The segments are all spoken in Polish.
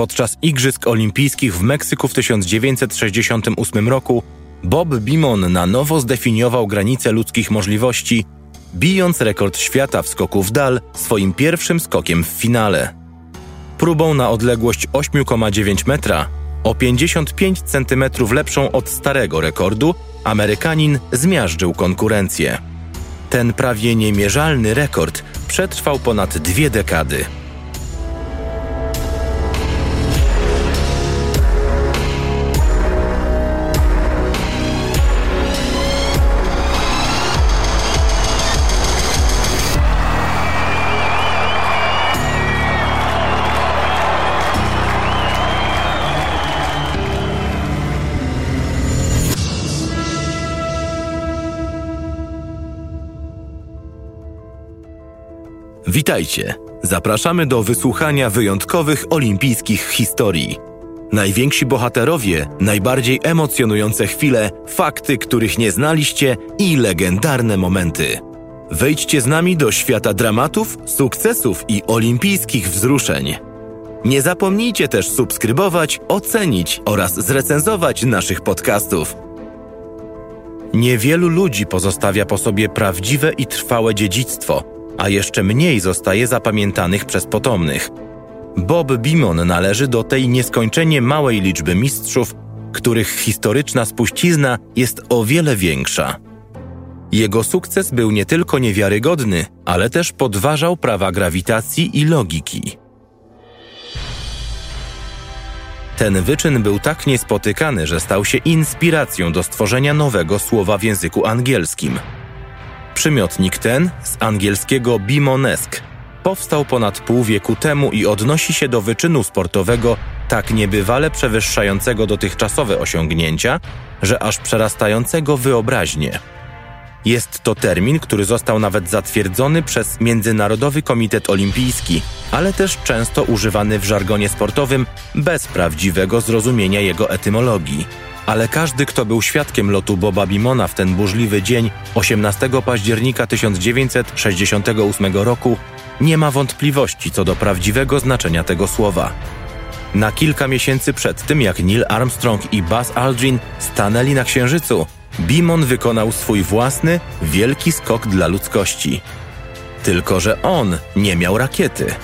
podczas Igrzysk Olimpijskich w Meksyku w 1968 roku Bob Beamon na nowo zdefiniował granice ludzkich możliwości, bijąc rekord świata w skoku w dal swoim pierwszym skokiem w finale. Próbą na odległość 8,9 metra, o 55 cm lepszą od starego rekordu, Amerykanin zmiażdżył konkurencję. Ten prawie niemierzalny rekord przetrwał ponad dwie dekady. Witajcie. Zapraszamy do wysłuchania wyjątkowych olimpijskich historii. Najwięksi bohaterowie, najbardziej emocjonujące chwile, fakty, których nie znaliście i legendarne momenty. Wejdźcie z nami do świata dramatów, sukcesów i olimpijskich wzruszeń. Nie zapomnijcie też subskrybować, ocenić oraz zrecenzować naszych podcastów. Niewielu ludzi pozostawia po sobie prawdziwe i trwałe dziedzictwo – a jeszcze mniej zostaje zapamiętanych przez potomnych. Bob Beamon należy do tej nieskończenie małej liczby mistrzów, których historyczna spuścizna jest o wiele większa. Jego sukces był nie tylko niewiarygodny, ale też podważał prawa grawitacji i logiki. Ten wyczyn był tak niespotykany, że stał się inspiracją do stworzenia nowego słowa w języku angielskim – Przymiotnik ten, z angielskiego bimonesk, powstał ponad pół wieku temu i odnosi się do wyczynu sportowego tak niebywale przewyższającego dotychczasowe osiągnięcia, że aż przerastającego wyobraźnię. Jest to termin, który został nawet zatwierdzony przez Międzynarodowy Komitet Olimpijski, ale też często używany w żargonie sportowym bez prawdziwego zrozumienia jego etymologii ale każdy, kto był świadkiem lotu Boba Bimona w ten burzliwy dzień 18 października 1968 roku, nie ma wątpliwości co do prawdziwego znaczenia tego słowa. Na kilka miesięcy przed tym, jak Neil Armstrong i Buzz Aldrin stanęli na Księżycu, Bimon wykonał swój własny, wielki skok dla ludzkości. Tylko, że on nie miał rakiety.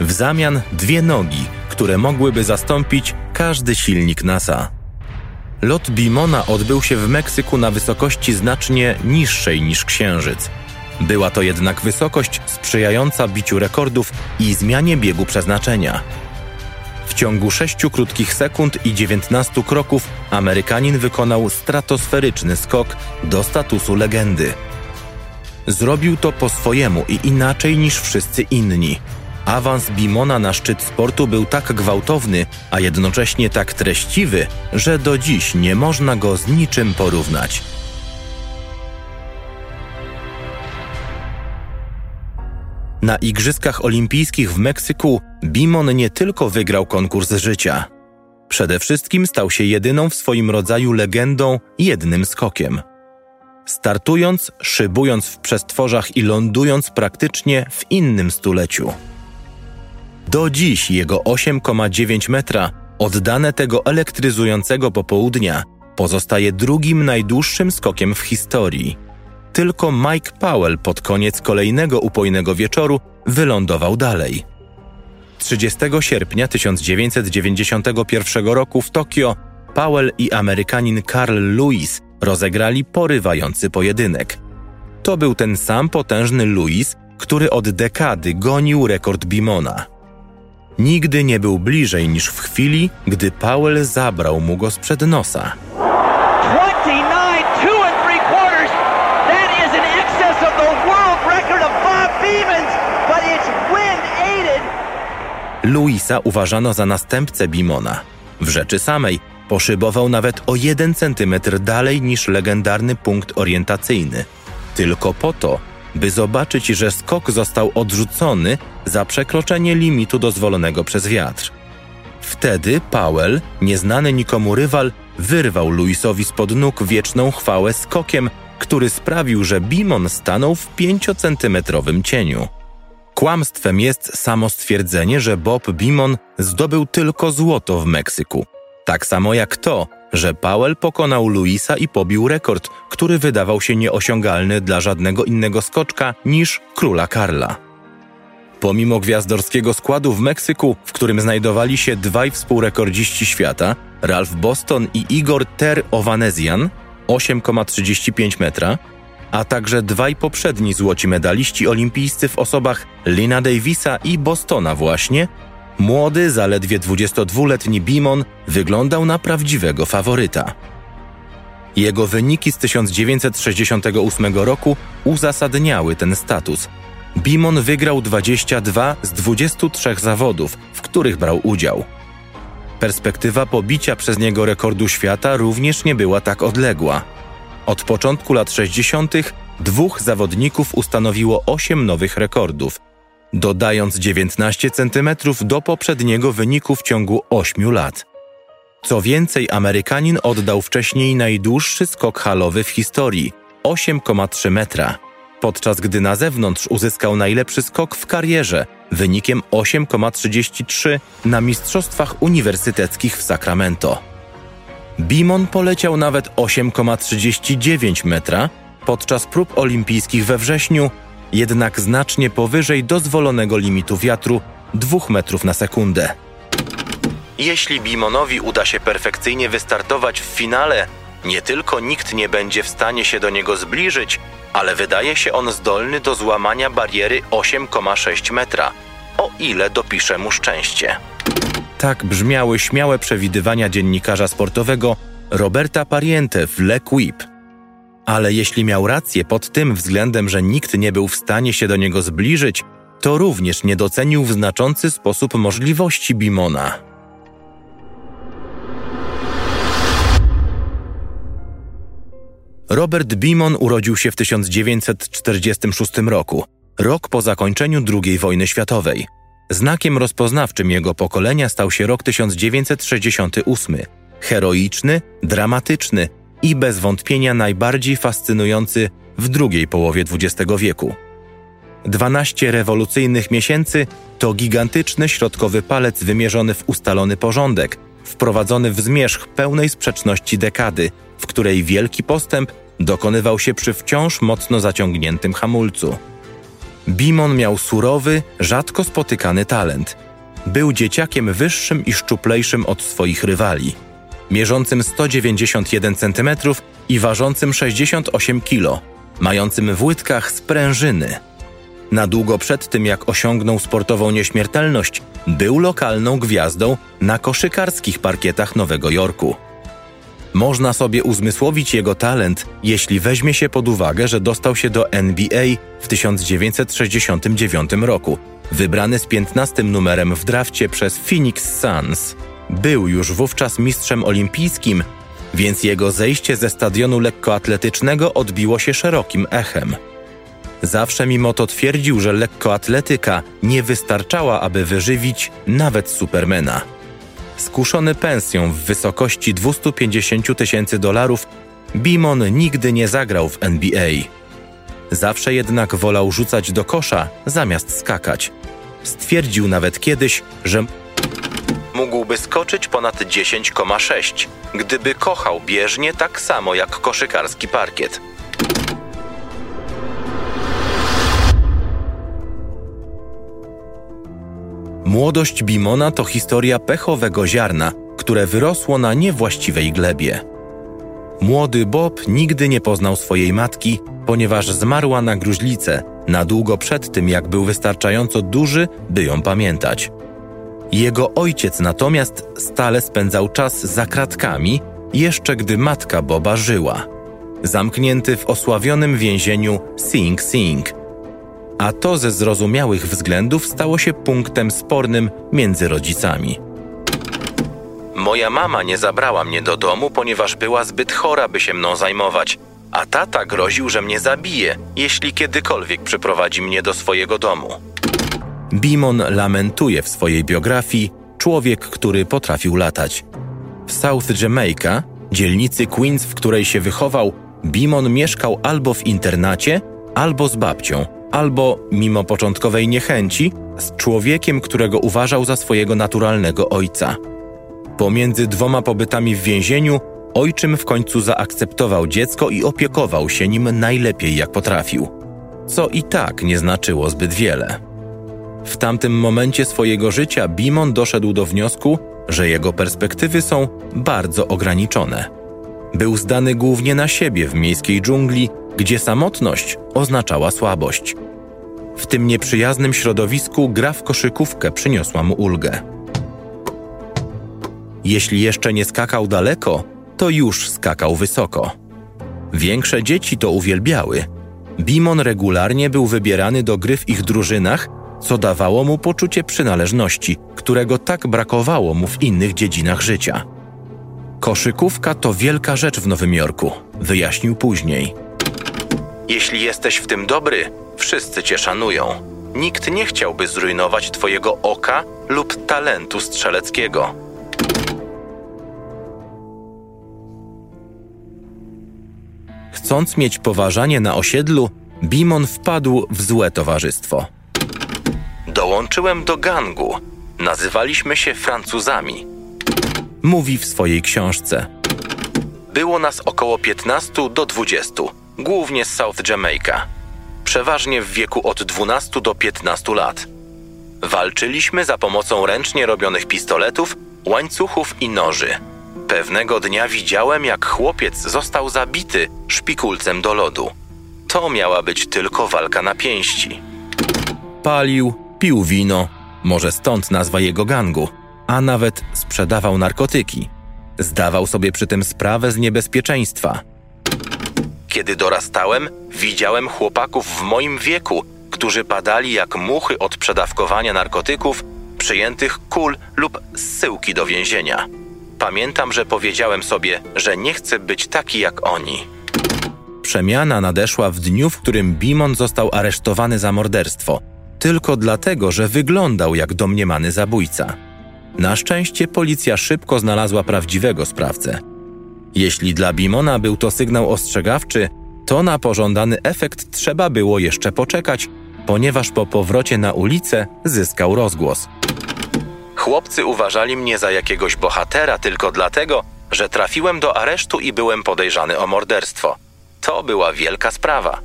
W zamian dwie nogi, które mogłyby zastąpić każdy silnik NASA. Lot Bimona odbył się w Meksyku na wysokości znacznie niższej niż Księżyc. Była to jednak wysokość sprzyjająca biciu rekordów i zmianie biegu przeznaczenia. W ciągu 6 krótkich sekund i 19 kroków Amerykanin wykonał stratosferyczny skok do statusu legendy. Zrobił to po swojemu i inaczej niż wszyscy inni – Awans Bimona na szczyt sportu był tak gwałtowny, a jednocześnie tak treściwy, że do dziś nie można go z niczym porównać. Na Igrzyskach Olimpijskich w Meksyku Bimon nie tylko wygrał konkurs życia. Przede wszystkim stał się jedyną w swoim rodzaju legendą jednym skokiem. Startując, szybując w przestworzach i lądując praktycznie w innym stuleciu. Do dziś jego 8,9 metra, oddane tego elektryzującego popołudnia, pozostaje drugim najdłuższym skokiem w historii. Tylko Mike Powell pod koniec kolejnego upojnego wieczoru wylądował dalej. 30 sierpnia 1991 roku w Tokio Powell i Amerykanin Carl Lewis rozegrali porywający pojedynek. To był ten sam potężny Lewis, który od dekady gonił rekord Bimona. Nigdy nie był bliżej niż w chwili, gdy Powell zabrał mu go sprzed nosa. Luisa uważano za następcę Bimona. W rzeczy samej poszybował nawet o jeden centymetr dalej niż legendarny punkt orientacyjny. Tylko po to, by zobaczyć, że skok został odrzucony za przekroczenie limitu dozwolonego przez wiatr. Wtedy Powell, nieznany nikomu rywal, wyrwał Luisowi spod nóg wieczną chwałę skokiem, który sprawił, że Bimon stanął w pięciocentymetrowym cieniu. Kłamstwem jest samo stwierdzenie, że Bob Beamon zdobył tylko złoto w Meksyku. Tak samo jak to, że Powell pokonał Luisa i pobił rekord, który wydawał się nieosiągalny dla żadnego innego skoczka niż króla Karla. Pomimo gwiazdorskiego składu w Meksyku, w którym znajdowali się dwaj współrekordziści świata, Ralph Boston i Igor Ter Ovanesian, 8,35 metra, a także dwaj poprzedni złoci medaliści olimpijscy w osobach Lina Davisa i Bostona właśnie, młody, zaledwie 22-letni Bimon wyglądał na prawdziwego faworyta. Jego wyniki z 1968 roku uzasadniały ten status. Bimon wygrał 22 z 23 zawodów, w których brał udział. Perspektywa pobicia przez niego rekordu świata również nie była tak odległa. Od początku lat 60. dwóch zawodników ustanowiło 8 nowych rekordów, dodając 19 cm do poprzedniego wyniku w ciągu 8 lat. Co więcej, Amerykanin oddał wcześniej najdłuższy skok halowy w historii 8,3 metra, podczas gdy na zewnątrz uzyskał najlepszy skok w karierze wynikiem 8,33 na Mistrzostwach Uniwersyteckich w Sacramento. Bimon poleciał nawet 8,39 metra podczas prób olimpijskich we wrześniu, jednak znacznie powyżej dozwolonego limitu wiatru 2 metrów na sekundę. Jeśli Bimonowi uda się perfekcyjnie wystartować w finale, nie tylko nikt nie będzie w stanie się do niego zbliżyć, ale wydaje się on zdolny do złamania bariery 8,6 metra, o ile dopisze mu szczęście. Tak brzmiały śmiałe przewidywania dziennikarza sportowego Roberta Pariente w Le Quip. Ale jeśli miał rację pod tym względem, że nikt nie był w stanie się do niego zbliżyć, to również nie docenił w znaczący sposób możliwości Bimona. Robert Bimon urodził się w 1946 roku, rok po zakończeniu II wojny światowej. Znakiem rozpoznawczym jego pokolenia stał się rok 1968. Heroiczny, dramatyczny i bez wątpienia najbardziej fascynujący w drugiej połowie XX wieku. 12 rewolucyjnych miesięcy to gigantyczny środkowy palec wymierzony w ustalony porządek, wprowadzony w zmierzch pełnej sprzeczności dekady, w której wielki postęp dokonywał się przy wciąż mocno zaciągniętym hamulcu. Bimon miał surowy, rzadko spotykany talent. Był dzieciakiem wyższym i szczuplejszym od swoich rywali, mierzącym 191 cm i ważącym 68 kg, mającym w łydkach sprężyny. Na długo przed tym, jak osiągnął sportową nieśmiertelność, był lokalną gwiazdą na koszykarskich parkietach Nowego Jorku. Można sobie uzmysłowić jego talent, jeśli weźmie się pod uwagę, że dostał się do NBA w 1969 roku, wybrany z 15 numerem w drafcie przez Phoenix Suns. Był już wówczas mistrzem olimpijskim, więc jego zejście ze stadionu lekkoatletycznego odbiło się szerokim echem. Zawsze mimo to twierdził, że lekkoatletyka nie wystarczała, aby wyżywić nawet Supermana. Skuszony pensją w wysokości 250 tysięcy dolarów, Bimon nigdy nie zagrał w NBA. Zawsze jednak wolał rzucać do kosza zamiast skakać. Stwierdził nawet kiedyś, że mógłby skoczyć ponad 10,6, gdyby kochał bieżnie tak samo jak koszykarski parkiet. Młodość Bimona to historia pechowego ziarna, które wyrosło na niewłaściwej glebie. Młody Bob nigdy nie poznał swojej matki, ponieważ zmarła na gruźlicę na długo przed tym, jak był wystarczająco duży, by ją pamiętać. Jego ojciec natomiast stale spędzał czas za kratkami, jeszcze gdy matka Boba żyła. Zamknięty w osławionym więzieniu Sing Sing – a to ze zrozumiałych względów stało się punktem spornym między rodzicami. Moja mama nie zabrała mnie do domu, ponieważ była zbyt chora, by się mną zajmować, a tata groził, że mnie zabije, jeśli kiedykolwiek przyprowadzi mnie do swojego domu. Bimon lamentuje w swojej biografii człowiek, który potrafił latać. W South Jamaica, dzielnicy Queens, w której się wychował, Bimon mieszkał albo w internacie, albo z babcią – albo, mimo początkowej niechęci, z człowiekiem, którego uważał za swojego naturalnego ojca. Pomiędzy dwoma pobytami w więzieniu ojczym w końcu zaakceptował dziecko i opiekował się nim najlepiej jak potrafił, co i tak nie znaczyło zbyt wiele. W tamtym momencie swojego życia Bimon doszedł do wniosku, że jego perspektywy są bardzo ograniczone. Był zdany głównie na siebie w miejskiej dżungli, gdzie samotność oznaczała słabość. W tym nieprzyjaznym środowisku gra w koszykówkę przyniosła mu ulgę. Jeśli jeszcze nie skakał daleko, to już skakał wysoko. Większe dzieci to uwielbiały. Bimon regularnie był wybierany do gry w ich drużynach, co dawało mu poczucie przynależności, którego tak brakowało mu w innych dziedzinach życia. Koszykówka to wielka rzecz w Nowym Jorku, wyjaśnił później. Jeśli jesteś w tym dobry, wszyscy cię szanują. Nikt nie chciałby zrujnować twojego oka lub talentu strzeleckiego. Chcąc mieć poważanie na osiedlu, Bimon wpadł w złe towarzystwo. Dołączyłem do gangu. Nazywaliśmy się Francuzami. Mówi w swojej książce. Było nas około 15 do 20, głównie z South Jamaica. Przeważnie w wieku od 12 do 15 lat. Walczyliśmy za pomocą ręcznie robionych pistoletów, łańcuchów i noży. Pewnego dnia widziałem, jak chłopiec został zabity szpikulcem do lodu. To miała być tylko walka na pięści. Palił, pił wino, może stąd nazwa jego gangu, a nawet sprzedawał narkotyki. Zdawał sobie przy tym sprawę z niebezpieczeństwa. Kiedy dorastałem, widziałem chłopaków w moim wieku, którzy padali jak muchy od przedawkowania narkotyków, przyjętych kul lub zsyłki do więzienia. Pamiętam, że powiedziałem sobie, że nie chcę być taki jak oni. Przemiana nadeszła w dniu, w którym Bimon został aresztowany za morderstwo, tylko dlatego, że wyglądał jak domniemany zabójca. Na szczęście policja szybko znalazła prawdziwego sprawcę. Jeśli dla Bimona był to sygnał ostrzegawczy, to na pożądany efekt trzeba było jeszcze poczekać, ponieważ po powrocie na ulicę zyskał rozgłos. Chłopcy uważali mnie za jakiegoś bohatera tylko dlatego, że trafiłem do aresztu i byłem podejrzany o morderstwo. To była wielka sprawa.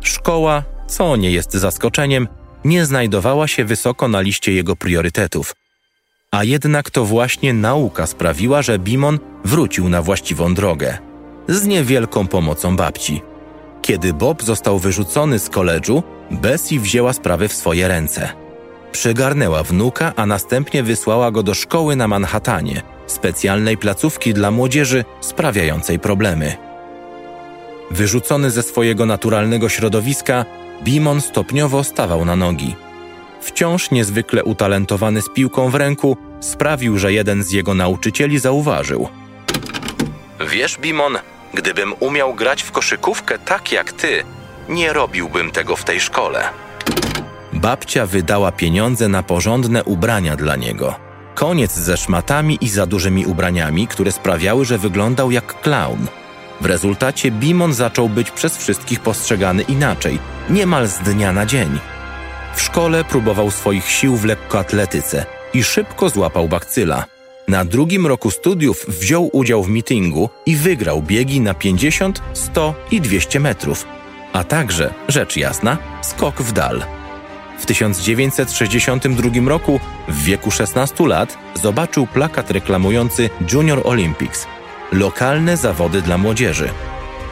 Szkoła, co nie jest zaskoczeniem, nie znajdowała się wysoko na liście jego priorytetów. A jednak to właśnie nauka sprawiła, że Bimon wrócił na właściwą drogę. Z niewielką pomocą babci. Kiedy Bob został wyrzucony z koledżu, Bessie wzięła sprawę w swoje ręce. Przygarnęła wnuka, a następnie wysłała go do szkoły na Manhattanie, specjalnej placówki dla młodzieży sprawiającej problemy. Wyrzucony ze swojego naturalnego środowiska, Bimon stopniowo stawał na nogi. Wciąż niezwykle utalentowany z piłką w ręku, sprawił, że jeden z jego nauczycieli zauważył. Wiesz, Bimon, gdybym umiał grać w koszykówkę tak jak ty, nie robiłbym tego w tej szkole. Babcia wydała pieniądze na porządne ubrania dla niego. Koniec ze szmatami i za dużymi ubraniami, które sprawiały, że wyglądał jak klaun. W rezultacie Bimon zaczął być przez wszystkich postrzegany inaczej, niemal z dnia na dzień. W szkole próbował swoich sił w lekkoatletyce i szybko złapał bakcyla. Na drugim roku studiów wziął udział w mitingu i wygrał biegi na 50, 100 i 200 metrów, a także, rzecz jasna, skok w dal. W 1962 roku, w wieku 16 lat, zobaczył plakat reklamujący Junior Olympics lokalne zawody dla młodzieży.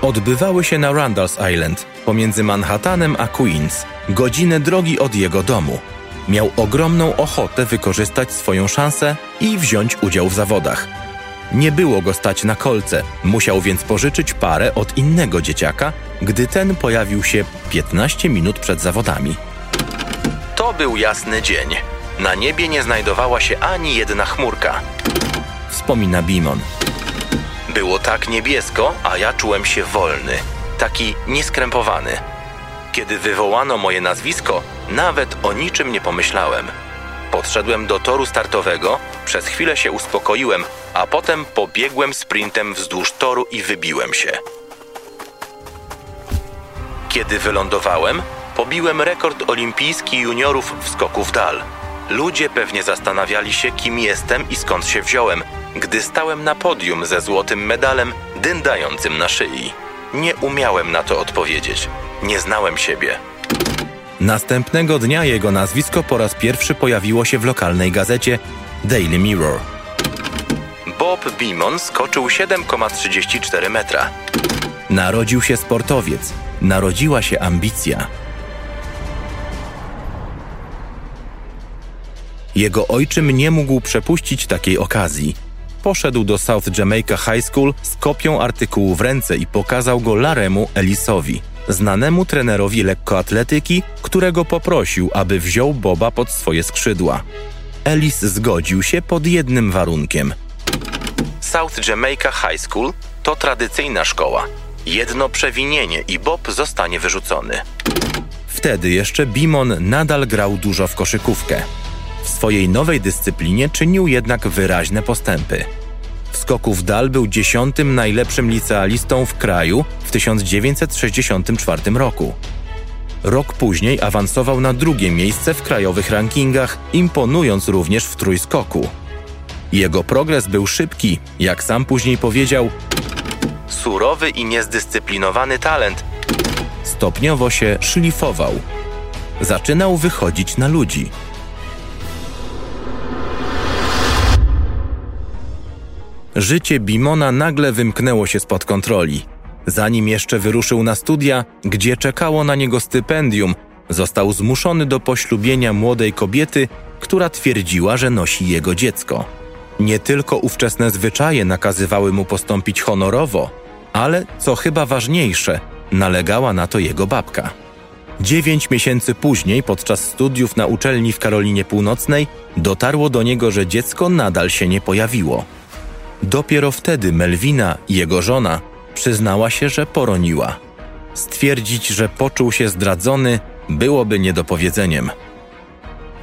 Odbywały się na Randalls Island, pomiędzy Manhattanem a Queens, godzinę drogi od jego domu. Miał ogromną ochotę wykorzystać swoją szansę i wziąć udział w zawodach. Nie było go stać na kolce, musiał więc pożyczyć parę od innego dzieciaka, gdy ten pojawił się 15 minut przed zawodami. To był jasny dzień. Na niebie nie znajdowała się ani jedna chmurka. Wspomina Bimon. Było tak niebiesko, a ja czułem się wolny, taki nieskrępowany. Kiedy wywołano moje nazwisko, nawet o niczym nie pomyślałem. Podszedłem do toru startowego, przez chwilę się uspokoiłem, a potem pobiegłem sprintem wzdłuż toru i wybiłem się. Kiedy wylądowałem, pobiłem rekord olimpijski juniorów w skoku w dal. Ludzie pewnie zastanawiali się, kim jestem i skąd się wziąłem, gdy stałem na podium ze złotym medalem dyndającym na szyi. Nie umiałem na to odpowiedzieć. Nie znałem siebie. Następnego dnia jego nazwisko po raz pierwszy pojawiło się w lokalnej gazecie Daily Mirror. Bob Beamon skoczył 7,34 metra. Narodził się sportowiec, narodziła się ambicja. Jego ojczym nie mógł przepuścić takiej okazji. Poszedł do South Jamaica High School z kopią artykułu w ręce i pokazał go Laremu Ellisowi, znanemu trenerowi lekkoatletyki, którego poprosił, aby wziął Boba pod swoje skrzydła. Ellis zgodził się pod jednym warunkiem. South Jamaica High School to tradycyjna szkoła. Jedno przewinienie i Bob zostanie wyrzucony. Wtedy jeszcze Bimon nadal grał dużo w koszykówkę. W swojej nowej dyscyplinie czynił jednak wyraźne postępy. W skoku w dal był dziesiątym najlepszym licealistą w kraju w 1964 roku. Rok później awansował na drugie miejsce w krajowych rankingach, imponując również w trójskoku. Jego progres był szybki, jak sam później powiedział, surowy i niezdyscyplinowany talent stopniowo się szlifował. Zaczynał wychodzić na ludzi. Życie Bimona nagle wymknęło się spod kontroli. Zanim jeszcze wyruszył na studia, gdzie czekało na niego stypendium, został zmuszony do poślubienia młodej kobiety, która twierdziła, że nosi jego dziecko. Nie tylko ówczesne zwyczaje nakazywały mu postąpić honorowo, ale, co chyba ważniejsze, nalegała na to jego babka. Dziewięć miesięcy później, podczas studiów na uczelni w Karolinie Północnej, dotarło do niego, że dziecko nadal się nie pojawiło. Dopiero wtedy Melwina, jego żona, przyznała się, że poroniła. Stwierdzić, że poczuł się zdradzony, byłoby niedopowiedzeniem.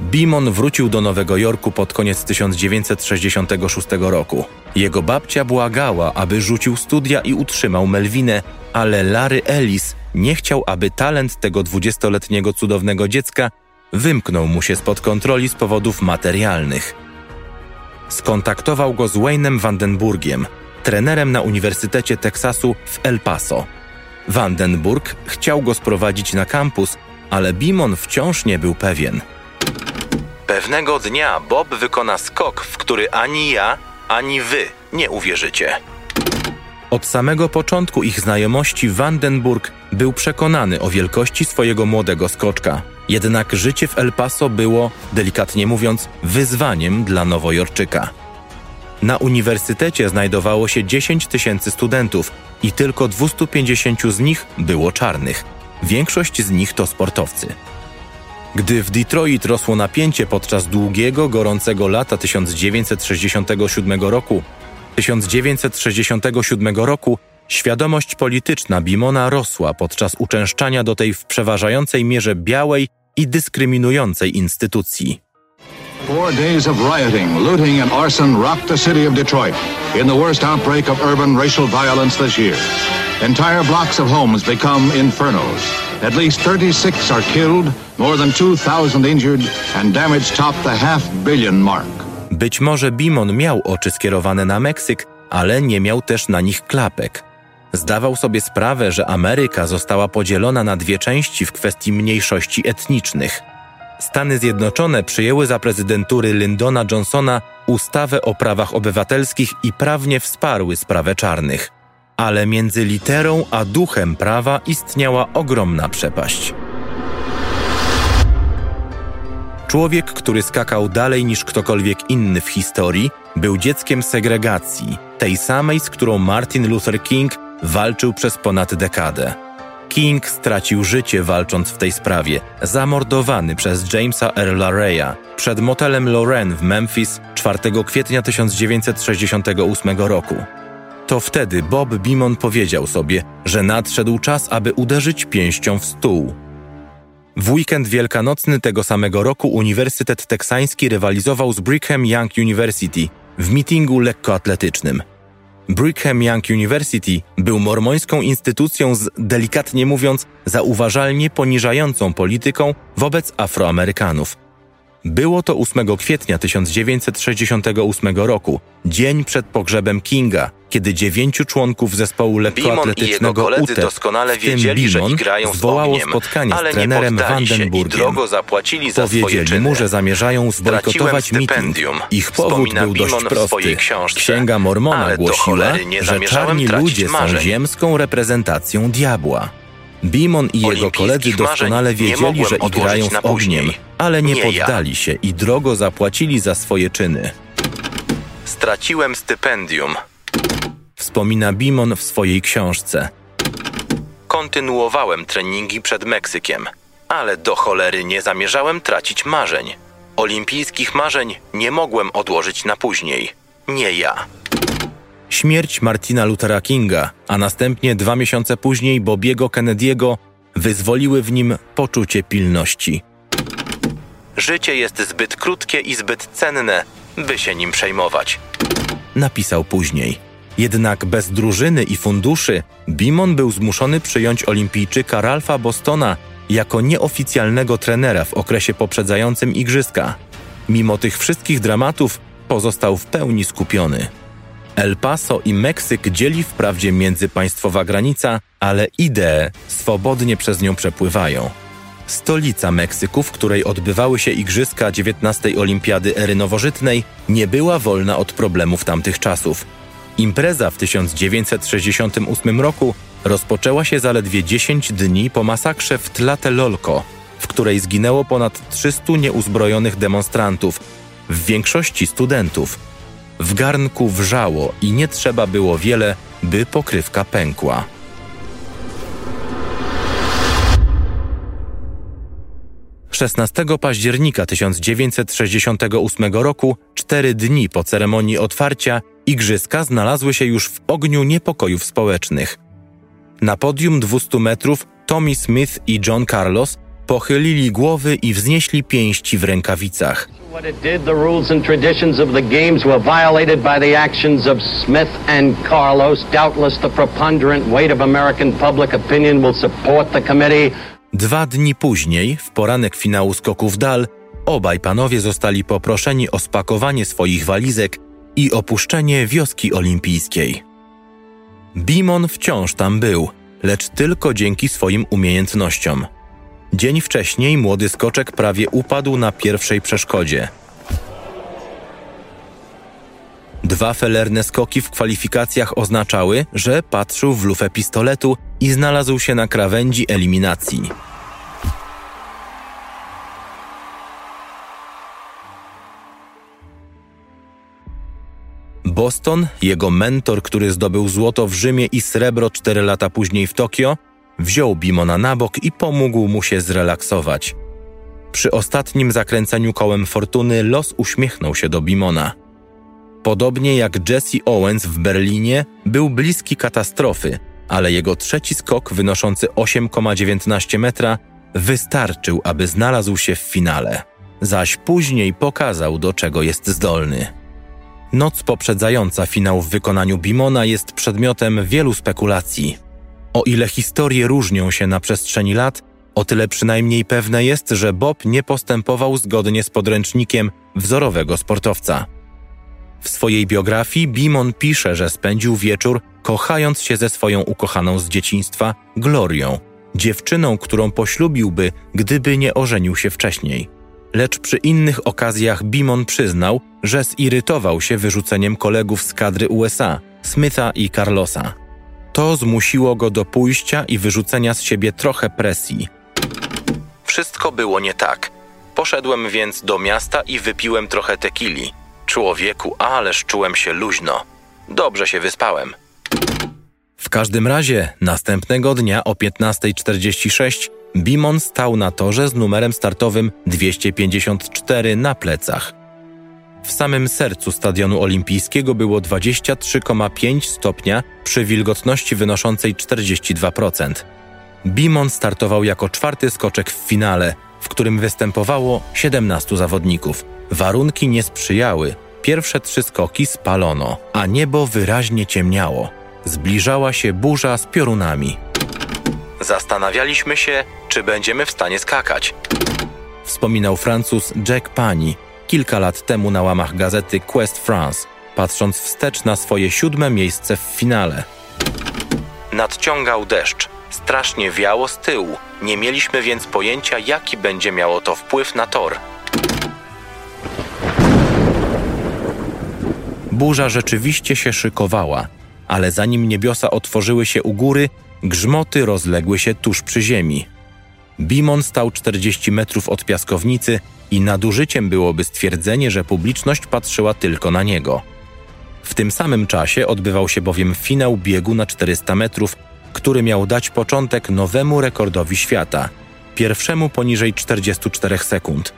Bimon wrócił do Nowego Jorku pod koniec 1966 roku. Jego babcia błagała, aby rzucił studia i utrzymał Melwinę, ale Larry Ellis nie chciał, aby talent tego dwudziestoletniego cudownego dziecka wymknął mu się spod kontroli z powodów materialnych. Skontaktował go z Wayne'em Vandenburgiem, trenerem na Uniwersytecie Teksasu w El Paso. Vandenburg chciał go sprowadzić na kampus, ale Bimon wciąż nie był pewien. Pewnego dnia Bob wykona skok, w który ani ja, ani wy nie uwierzycie. Od samego początku ich znajomości Vandenburg był przekonany o wielkości swojego młodego skoczka. Jednak życie w El Paso było, delikatnie mówiąc, wyzwaniem dla Nowojorczyka. Na uniwersytecie znajdowało się 10 tysięcy studentów i tylko 250 z nich było czarnych. Większość z nich to sportowcy. Gdy w Detroit rosło napięcie podczas długiego, gorącego lata 1967 roku, 1967 roku świadomość polityczna Bimona rosła podczas uczęszczania do tej w przeważającej mierze białej i dyskryminującej instytucji. Four days of rioting, looting and arson rocked the city of Detroit in the worst outbreak of urban racial violence this year. Entire blocks of homes become infernos. At least 36 are killed, more than 2,000 injured, and damage topped the half billion mark. Być może Bimon miał oczy skierowane na Meksyk, ale nie miał też na nich klapek. Zdawał sobie sprawę, że Ameryka została podzielona na dwie części w kwestii mniejszości etnicznych. Stany Zjednoczone przyjęły za prezydentury Lyndona Johnsona ustawę o prawach obywatelskich i prawnie wsparły sprawę czarnych. Ale między literą a duchem prawa istniała ogromna przepaść. Człowiek, który skakał dalej niż ktokolwiek inny w historii, był dzieckiem segregacji, tej samej, z którą Martin Luther King walczył przez ponad dekadę. King stracił życie walcząc w tej sprawie, zamordowany przez Jamesa Earla Reya przed motelem Lorraine w Memphis 4 kwietnia 1968 roku. To wtedy Bob Beamon powiedział sobie, że nadszedł czas, aby uderzyć pięścią w stół. W weekend wielkanocny tego samego roku Uniwersytet Teksański rywalizował z Brigham Young University w mitingu lekkoatletycznym – Brigham Young University był mormońską instytucją z, delikatnie mówiąc, zauważalnie poniżającą polityką wobec Afroamerykanów. Było to 8 kwietnia 1968 roku, dzień przed pogrzebem Kinga, kiedy dziewięciu członków zespołu lekkoatletycznego UTE, doskonale w tym wiedzieli, Bimon, zwołało spotkanie z trenerem Vandenburgiem. Powiedzieli mu, że zamierzają zbojkotować meeting. Ich powód był dość prosty. Księga Mormona głosiła, że czarni ludzie są ziemską reprezentacją diabła. Bimon i jego koledzy doskonale wiedzieli, że igrają z ogniem, ale nie, nie poddali się i drogo zapłacili za swoje czyny. Straciłem stypendium. Wspomina Bimon w swojej książce. Kontynuowałem treningi przed Meksykiem, ale do cholery nie zamierzałem tracić marzeń. Olimpijskich marzeń nie mogłem odłożyć na później. Nie ja. Śmierć Martina Luthera Kinga, a następnie dwa miesiące później Bobiego Kennedy'ego wyzwoliły w nim poczucie pilności. Życie jest zbyt krótkie i zbyt cenne, by się nim przejmować. Napisał później. Jednak bez drużyny i funduszy Bimon był zmuszony przyjąć olimpijczyka Ralfa Bostona jako nieoficjalnego trenera w okresie poprzedzającym igrzyska. Mimo tych wszystkich dramatów pozostał w pełni skupiony. El Paso i Meksyk dzieli wprawdzie międzypaństwowa granica, ale idee swobodnie przez nią przepływają. Stolica Meksyku, w której odbywały się igrzyska XIX Olimpiady Ery Nowożytnej, nie była wolna od problemów tamtych czasów. Impreza w 1968 roku rozpoczęła się zaledwie 10 dni po masakrze w Tlatelolco, w której zginęło ponad 300 nieuzbrojonych demonstrantów, w większości studentów. W garnku wrzało i nie trzeba było wiele, by pokrywka pękła. Szesnastego października 1968 roku, cztery dni po ceremonii otwarcia, igrzyska znalazły się już w ogniu niepokojów społecznych. Na podium 200 metrów Tommy Smith i John Carlos pochylili głowy i wznieśli pięści w rękawicach. What it did, the rules and traditions of the games were violated by the actions of Smith and Carlos. Doubtless the preponderant weight of American public opinion will support the committee. Dwa dni później, w poranek finału skoków dal, obaj panowie zostali poproszeni o spakowanie swoich walizek i opuszczenie wioski olimpijskiej. Bimon wciąż tam był, lecz tylko dzięki swoim umiejętnościom – Dzień wcześniej młody skoczek prawie upadł na pierwszej przeszkodzie. Dwa felerne skoki w kwalifikacjach oznaczały, że patrzył w lufę pistoletu i znalazł się na krawędzi eliminacji. Boston, jego mentor, który zdobył złoto w Rzymie i srebro cztery lata później w Tokio, Wziął Bimona na bok i pomógł mu się zrelaksować. Przy ostatnim zakręceniu kołem fortuny los uśmiechnął się do Bimona. Podobnie jak Jesse Owens w Berlinie, był bliski katastrofy, ale jego trzeci skok wynoszący 8,19 metra wystarczył, aby znalazł się w finale. Zaś później pokazał, do czego jest zdolny. Noc poprzedzająca finał w wykonaniu Bimona jest przedmiotem wielu spekulacji. O ile historie różnią się na przestrzeni lat, o tyle przynajmniej pewne jest, że Bob nie postępował zgodnie z podręcznikiem wzorowego sportowca. W swojej biografii Bimon pisze, że spędził wieczór kochając się ze swoją ukochaną z dzieciństwa Glorią, dziewczyną, którą poślubiłby, gdyby nie ożenił się wcześniej. Lecz przy innych okazjach Bimon przyznał, że zirytował się wyrzuceniem kolegów z kadry USA, Smitha i Carlosa. To zmusiło go do pójścia i wyrzucenia z siebie trochę presji. Wszystko było nie tak. Poszedłem więc do miasta i wypiłem trochę tekili. Człowieku, ależ czułem się luźno. Dobrze się wyspałem. W każdym razie, następnego dnia o 15.46 Bimon stał na torze z numerem startowym 254 na plecach. W samym sercu stadionu olimpijskiego było 23,5 stopnia przy wilgotności wynoszącej 42%. Bimon startował jako czwarty skoczek w finale, w którym występowało 17 zawodników. Warunki nie sprzyjały. pierwsze trzy skoki spalono, a niebo wyraźnie ciemniało. Zbliżała się burza z piorunami. Zastanawialiśmy się, czy będziemy w stanie skakać. Wspominał Francuz Jack Pani kilka lat temu na łamach gazety Quest France, patrząc wstecz na swoje siódme miejsce w finale. Nadciągał deszcz, strasznie wiało z tyłu, nie mieliśmy więc pojęcia, jaki będzie miało to wpływ na tor. Burza rzeczywiście się szykowała, ale zanim niebiosa otworzyły się u góry, grzmoty rozległy się tuż przy ziemi. Bimon stał 40 metrów od piaskownicy i nadużyciem byłoby stwierdzenie, że publiczność patrzyła tylko na niego. W tym samym czasie odbywał się bowiem finał biegu na 400 metrów, który miał dać początek nowemu rekordowi świata, pierwszemu poniżej 44 sekund.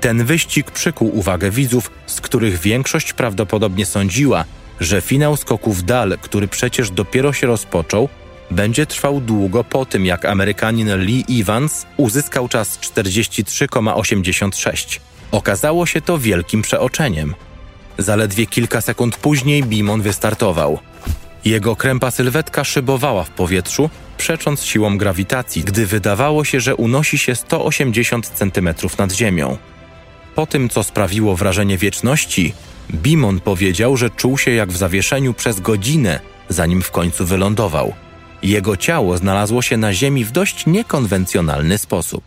Ten wyścig przykuł uwagę widzów, z których większość prawdopodobnie sądziła, że finał skoków dal, który przecież dopiero się rozpoczął, będzie trwał długo po tym, jak Amerykanin Lee Evans uzyskał czas 43,86. Okazało się to wielkim przeoczeniem. Zaledwie kilka sekund później Bimon wystartował. Jego krępa sylwetka szybowała w powietrzu, przecząc siłom grawitacji, gdy wydawało się, że unosi się 180 cm nad ziemią. Po tym, co sprawiło wrażenie wieczności, Bimon powiedział, że czuł się jak w zawieszeniu przez godzinę, zanim w końcu wylądował. Jego ciało znalazło się na Ziemi w dość niekonwencjonalny sposób.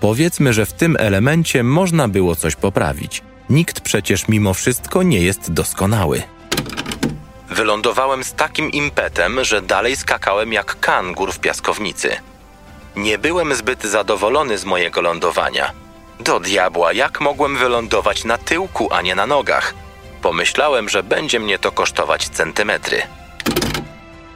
Powiedzmy, że w tym elemencie można było coś poprawić. Nikt przecież mimo wszystko nie jest doskonały. Wylądowałem z takim impetem, że dalej skakałem jak kangur w piaskownicy. Nie byłem zbyt zadowolony z mojego lądowania. Do diabła, jak mogłem wylądować na tyłku, a nie na nogach? Pomyślałem, że będzie mnie to kosztować centymetry.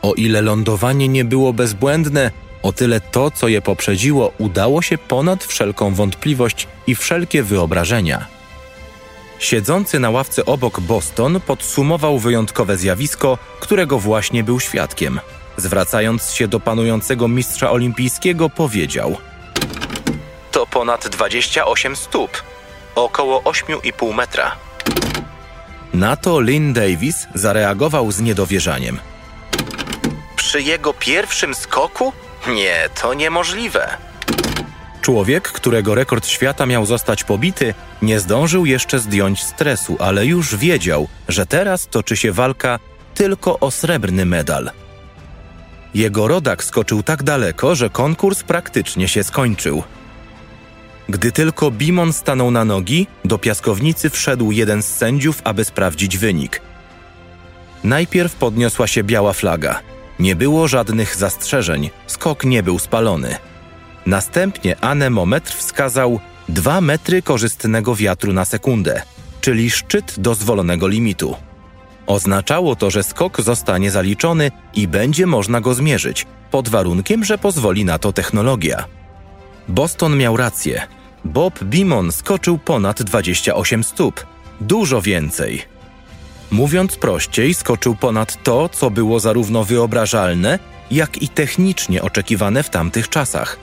O ile lądowanie nie było bezbłędne, o tyle to, co je poprzedziło, udało się ponad wszelką wątpliwość i wszelkie wyobrażenia. Siedzący na ławce obok Boston podsumował wyjątkowe zjawisko, którego właśnie był świadkiem. Zwracając się do panującego mistrza olimpijskiego, powiedział: To ponad 28 stóp, około 8,5 metra. Na to Lynn Davis zareagował z niedowierzaniem. Przy jego pierwszym skoku? Nie, to niemożliwe. Człowiek, którego rekord świata miał zostać pobity, nie zdążył jeszcze zdjąć stresu, ale już wiedział, że teraz toczy się walka tylko o srebrny medal. Jego rodak skoczył tak daleko, że konkurs praktycznie się skończył. Gdy tylko Bimon stanął na nogi, do piaskownicy wszedł jeden z sędziów, aby sprawdzić wynik. Najpierw podniosła się biała flaga. Nie było żadnych zastrzeżeń, skok nie był spalony. Następnie anemometr wskazał 2 metry korzystnego wiatru na sekundę, czyli szczyt dozwolonego limitu. Oznaczało to, że skok zostanie zaliczony i będzie można go zmierzyć, pod warunkiem, że pozwoli na to technologia. Boston miał rację. Bob Bimon skoczył ponad 28 stóp. Dużo więcej. Mówiąc prościej, skoczył ponad to, co było zarówno wyobrażalne, jak i technicznie oczekiwane w tamtych czasach.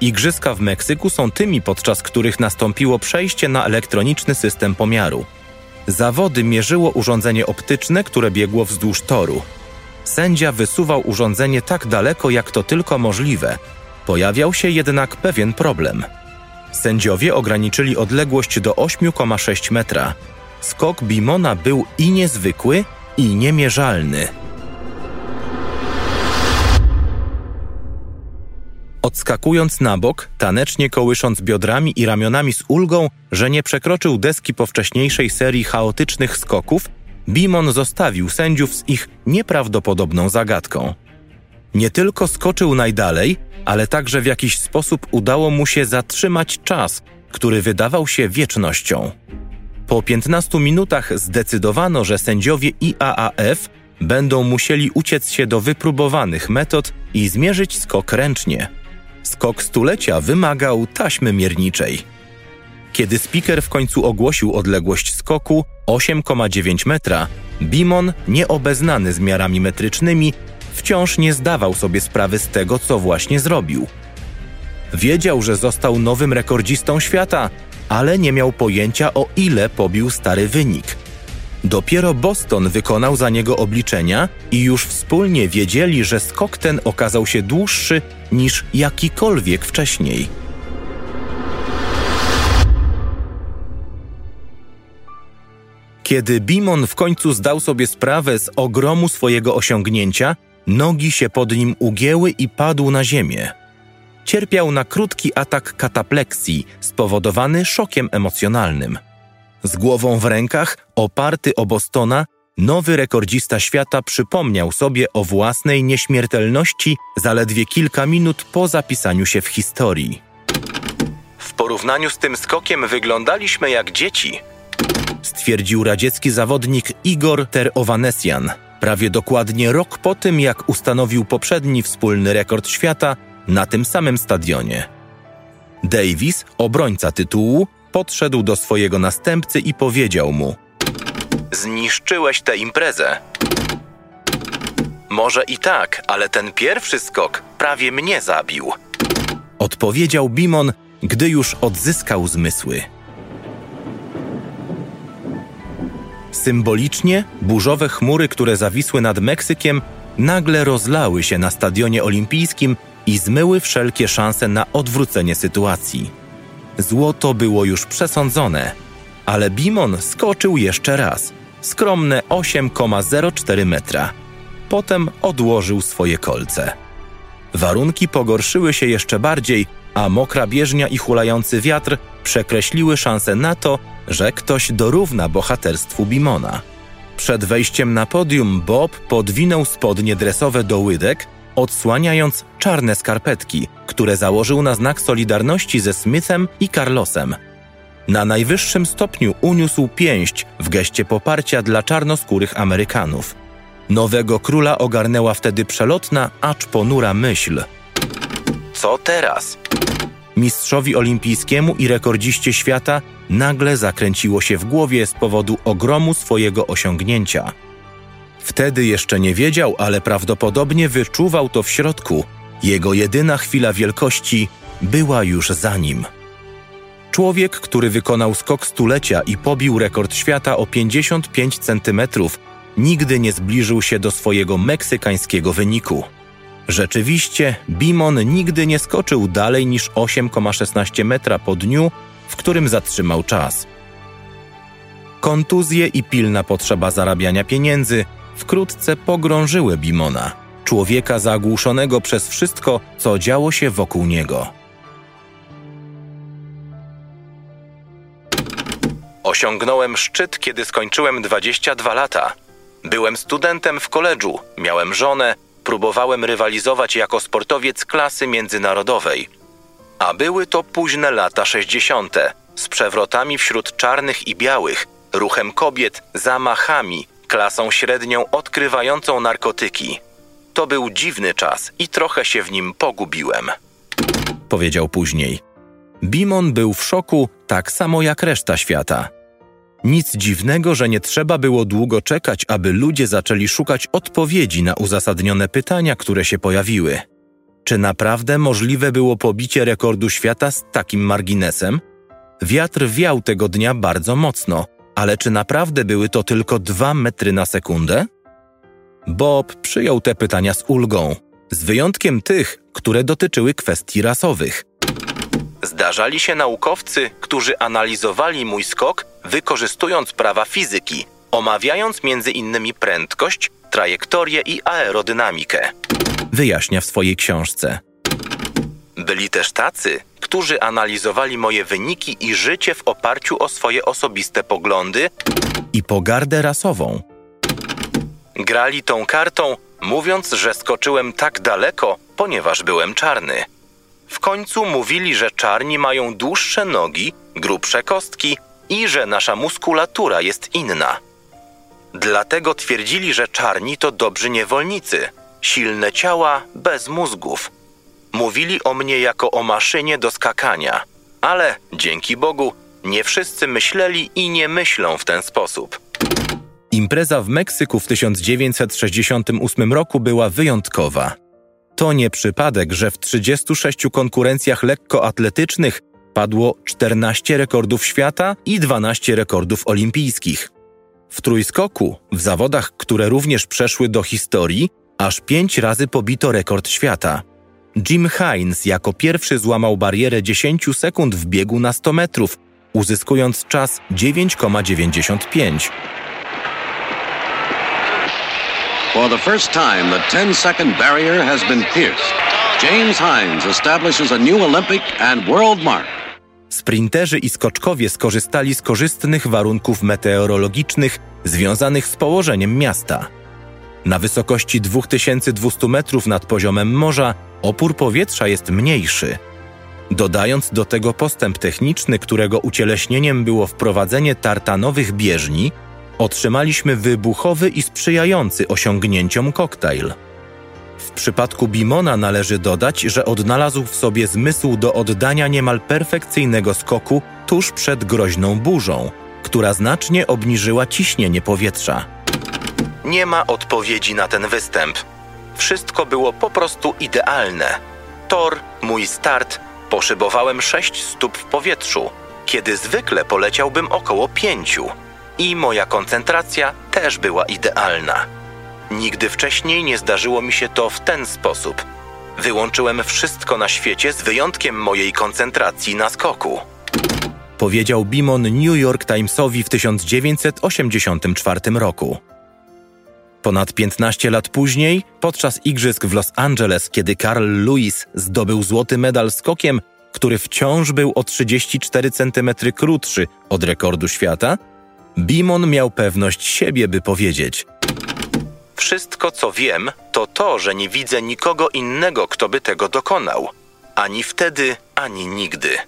Igrzyska w Meksyku są tymi, podczas których nastąpiło przejście na elektroniczny system pomiaru. Zawody mierzyło urządzenie optyczne, które biegło wzdłuż toru. Sędzia wysuwał urządzenie tak daleko, jak to tylko możliwe. Pojawiał się jednak pewien problem. Sędziowie ograniczyli odległość do 8,6 metra. Skok Bimona był i niezwykły, i niemierzalny. Odskakując na bok, tanecznie kołysząc biodrami i ramionami z ulgą, że nie przekroczył deski po wcześniejszej serii chaotycznych skoków, Bimon zostawił sędziów z ich nieprawdopodobną zagadką. Nie tylko skoczył najdalej, ale także w jakiś sposób udało mu się zatrzymać czas, który wydawał się wiecznością. Po 15 minutach zdecydowano, że sędziowie IAAF będą musieli uciec się do wypróbowanych metod i zmierzyć skok ręcznie. Skok stulecia wymagał taśmy mierniczej. Kiedy speaker w końcu ogłosił odległość skoku 8,9 metra, Bimon, nieobeznany z miarami metrycznymi, wciąż nie zdawał sobie sprawy z tego, co właśnie zrobił. Wiedział, że został nowym rekordzistą świata, ale nie miał pojęcia o ile pobił stary wynik. Dopiero Boston wykonał za niego obliczenia i już wspólnie wiedzieli, że skok ten okazał się dłuższy niż jakikolwiek wcześniej. Kiedy Bimon w końcu zdał sobie sprawę z ogromu swojego osiągnięcia, nogi się pod nim ugięły i padł na ziemię. Cierpiał na krótki atak katapleksji spowodowany szokiem emocjonalnym. Z głową w rękach, oparty o Bostona, nowy rekordzista świata przypomniał sobie o własnej nieśmiertelności zaledwie kilka minut po zapisaniu się w historii. W porównaniu z tym skokiem wyglądaliśmy jak dzieci, stwierdził radziecki zawodnik Igor Terovanesyan, prawie dokładnie rok po tym, jak ustanowił poprzedni wspólny rekord świata na tym samym stadionie. Davis, obrońca tytułu, podszedł do swojego następcy i powiedział mu: Zniszczyłeś tę imprezę. Może i tak, ale ten pierwszy skok prawie mnie zabił. Odpowiedział Bimon, gdy już odzyskał zmysły. Symbolicznie burzowe chmury, które zawisły nad Meksykiem, nagle rozlały się na stadionie olimpijskim i zmyły wszelkie szanse na odwrócenie sytuacji. Złoto było już przesądzone, ale Bimon skoczył jeszcze raz, skromne 8,04 metra. Potem odłożył swoje kolce. Warunki pogorszyły się jeszcze bardziej, a mokra bieżnia i hulający wiatr przekreśliły szanse na to, że ktoś dorówna bohaterstwu Bimona. Przed wejściem na podium Bob podwinął spodnie dresowe do łydek, odsłaniając czarne skarpetki, które założył na znak solidarności ze Smithem i Carlosem. Na najwyższym stopniu uniósł pięść w geście poparcia dla czarnoskórych Amerykanów. Nowego króla ogarnęła wtedy przelotna, acz ponura myśl. Co teraz? Mistrzowi olimpijskiemu i rekordziście świata nagle zakręciło się w głowie z powodu ogromu swojego osiągnięcia. Wtedy jeszcze nie wiedział, ale prawdopodobnie wyczuwał to w środku. Jego jedyna chwila wielkości była już za nim. Człowiek, który wykonał skok stulecia i pobił rekord świata o 55 centymetrów, nigdy nie zbliżył się do swojego meksykańskiego wyniku. Rzeczywiście, Bimon nigdy nie skoczył dalej niż 8,16 metra po dniu, w którym zatrzymał czas. Kontuzje i pilna potrzeba zarabiania pieniędzy wkrótce pogrążyły Bimona, człowieka zagłuszonego przez wszystko, co działo się wokół niego. Osiągnąłem szczyt, kiedy skończyłem 22 lata. Byłem studentem w koledżu, miałem żonę, próbowałem rywalizować jako sportowiec klasy międzynarodowej. A były to późne lata 60., z przewrotami wśród czarnych i białych, ruchem kobiet, zamachami, klasą średnią odkrywającą narkotyki. To był dziwny czas i trochę się w nim pogubiłem. Powiedział później. Bimon był w szoku, tak samo jak reszta świata. Nic dziwnego, że nie trzeba było długo czekać, aby ludzie zaczęli szukać odpowiedzi na uzasadnione pytania, które się pojawiły. Czy naprawdę możliwe było pobicie rekordu świata z takim marginesem? Wiatr wiał tego dnia bardzo mocno, ale czy naprawdę były to tylko dwa metry na sekundę? Bob przyjął te pytania z ulgą, z wyjątkiem tych, które dotyczyły kwestii rasowych. Zdarzali się naukowcy, którzy analizowali mój skok, wykorzystując prawa fizyki, omawiając innymi prędkość, trajektorię i aerodynamikę. Wyjaśnia w swojej książce. Byli też tacy, którzy analizowali moje wyniki i życie w oparciu o swoje osobiste poglądy i pogardę rasową. Grali tą kartą, mówiąc, że skoczyłem tak daleko, ponieważ byłem czarny. W końcu mówili, że czarni mają dłuższe nogi, grubsze kostki i że nasza muskulatura jest inna. Dlatego twierdzili, że czarni to dobrzy niewolnicy, silne ciała bez mózgów. Mówili o mnie jako o maszynie do skakania, ale dzięki Bogu nie wszyscy myśleli i nie myślą w ten sposób. Impreza w Meksyku w 1968 roku była wyjątkowa. To nie przypadek, że w 36 konkurencjach lekkoatletycznych padło 14 rekordów świata i 12 rekordów olimpijskich. W trójskoku, w zawodach, które również przeszły do historii, aż pięć razy pobito rekord świata. Jim Hines jako pierwszy złamał barierę 10 sekund w biegu na 100 metrów, uzyskując czas 9,95. For the first time, the 10-second barrier has been pierced. James Hines establishes a new Olympic and world mark. Sprinterzy i skoczkowie skorzystali z korzystnych warunków meteorologicznych związanych z położeniem miasta. Na wysokości 2200 metrów nad poziomem morza opór powietrza jest mniejszy. Dodając do tego postęp techniczny, którego ucieleśnieniem było wprowadzenie tartanowych bieżni, otrzymaliśmy wybuchowy i sprzyjający osiągnięciom koktajl. W przypadku Bimona należy dodać, że odnalazł w sobie zmysł do oddania niemal perfekcyjnego skoku tuż przed groźną burzą, która znacznie obniżyła ciśnienie powietrza. Nie ma odpowiedzi na ten występ. Wszystko było po prostu idealne. Tor, mój start, poszybowałem sześć stóp w powietrzu, kiedy zwykle poleciałbym około pięciu. I moja koncentracja też była idealna. Nigdy wcześniej nie zdarzyło mi się to w ten sposób. Wyłączyłem wszystko na świecie z wyjątkiem mojej koncentracji na skoku. Powiedział Bimon New York Timesowi w 1984 roku. Ponad 15 lat później, podczas igrzysk w Los Angeles, kiedy Carl Lewis zdobył złoty medal skokiem, który wciąż był o 34 cm krótszy od rekordu świata, Bimon miał pewność siebie, by powiedzieć: Wszystko, co wiem, to to, że nie widzę nikogo innego, kto by tego dokonał. Ani wtedy, ani nigdy.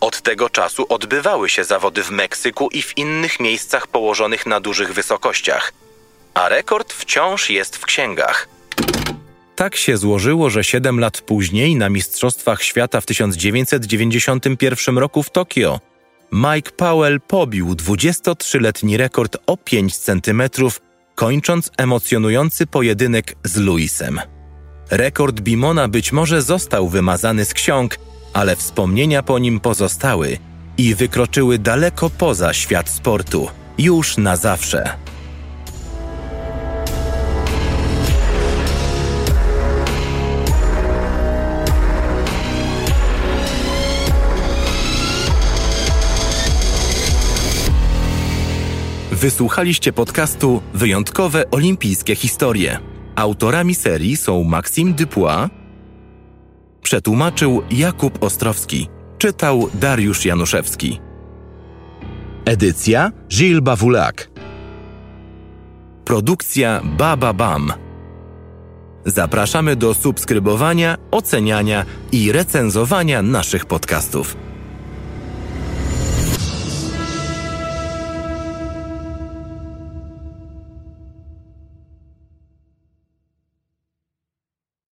Od tego czasu odbywały się zawody w Meksyku i w innych miejscach położonych na dużych wysokościach, a rekord wciąż jest w księgach. Tak się złożyło, że 7 lat później na Mistrzostwach Świata w 1991 roku w Tokio Mike Powell pobił 23-letni rekord o 5 cm, kończąc emocjonujący pojedynek z Luisem. Rekord Bimona być może został wymazany z ksiąg, ale wspomnienia po nim pozostały i wykroczyły daleko poza świat sportu, już na zawsze. Wysłuchaliście podcastu Wyjątkowe Olimpijskie Historie. Autorami serii są Maxime Dupois, przetłumaczył Jakub Ostrowski, czytał Dariusz Januszewski. Edycja Gilles Bawulak. Produkcja Baba Bam. Zapraszamy do subskrybowania, oceniania i recenzowania naszych podcastów.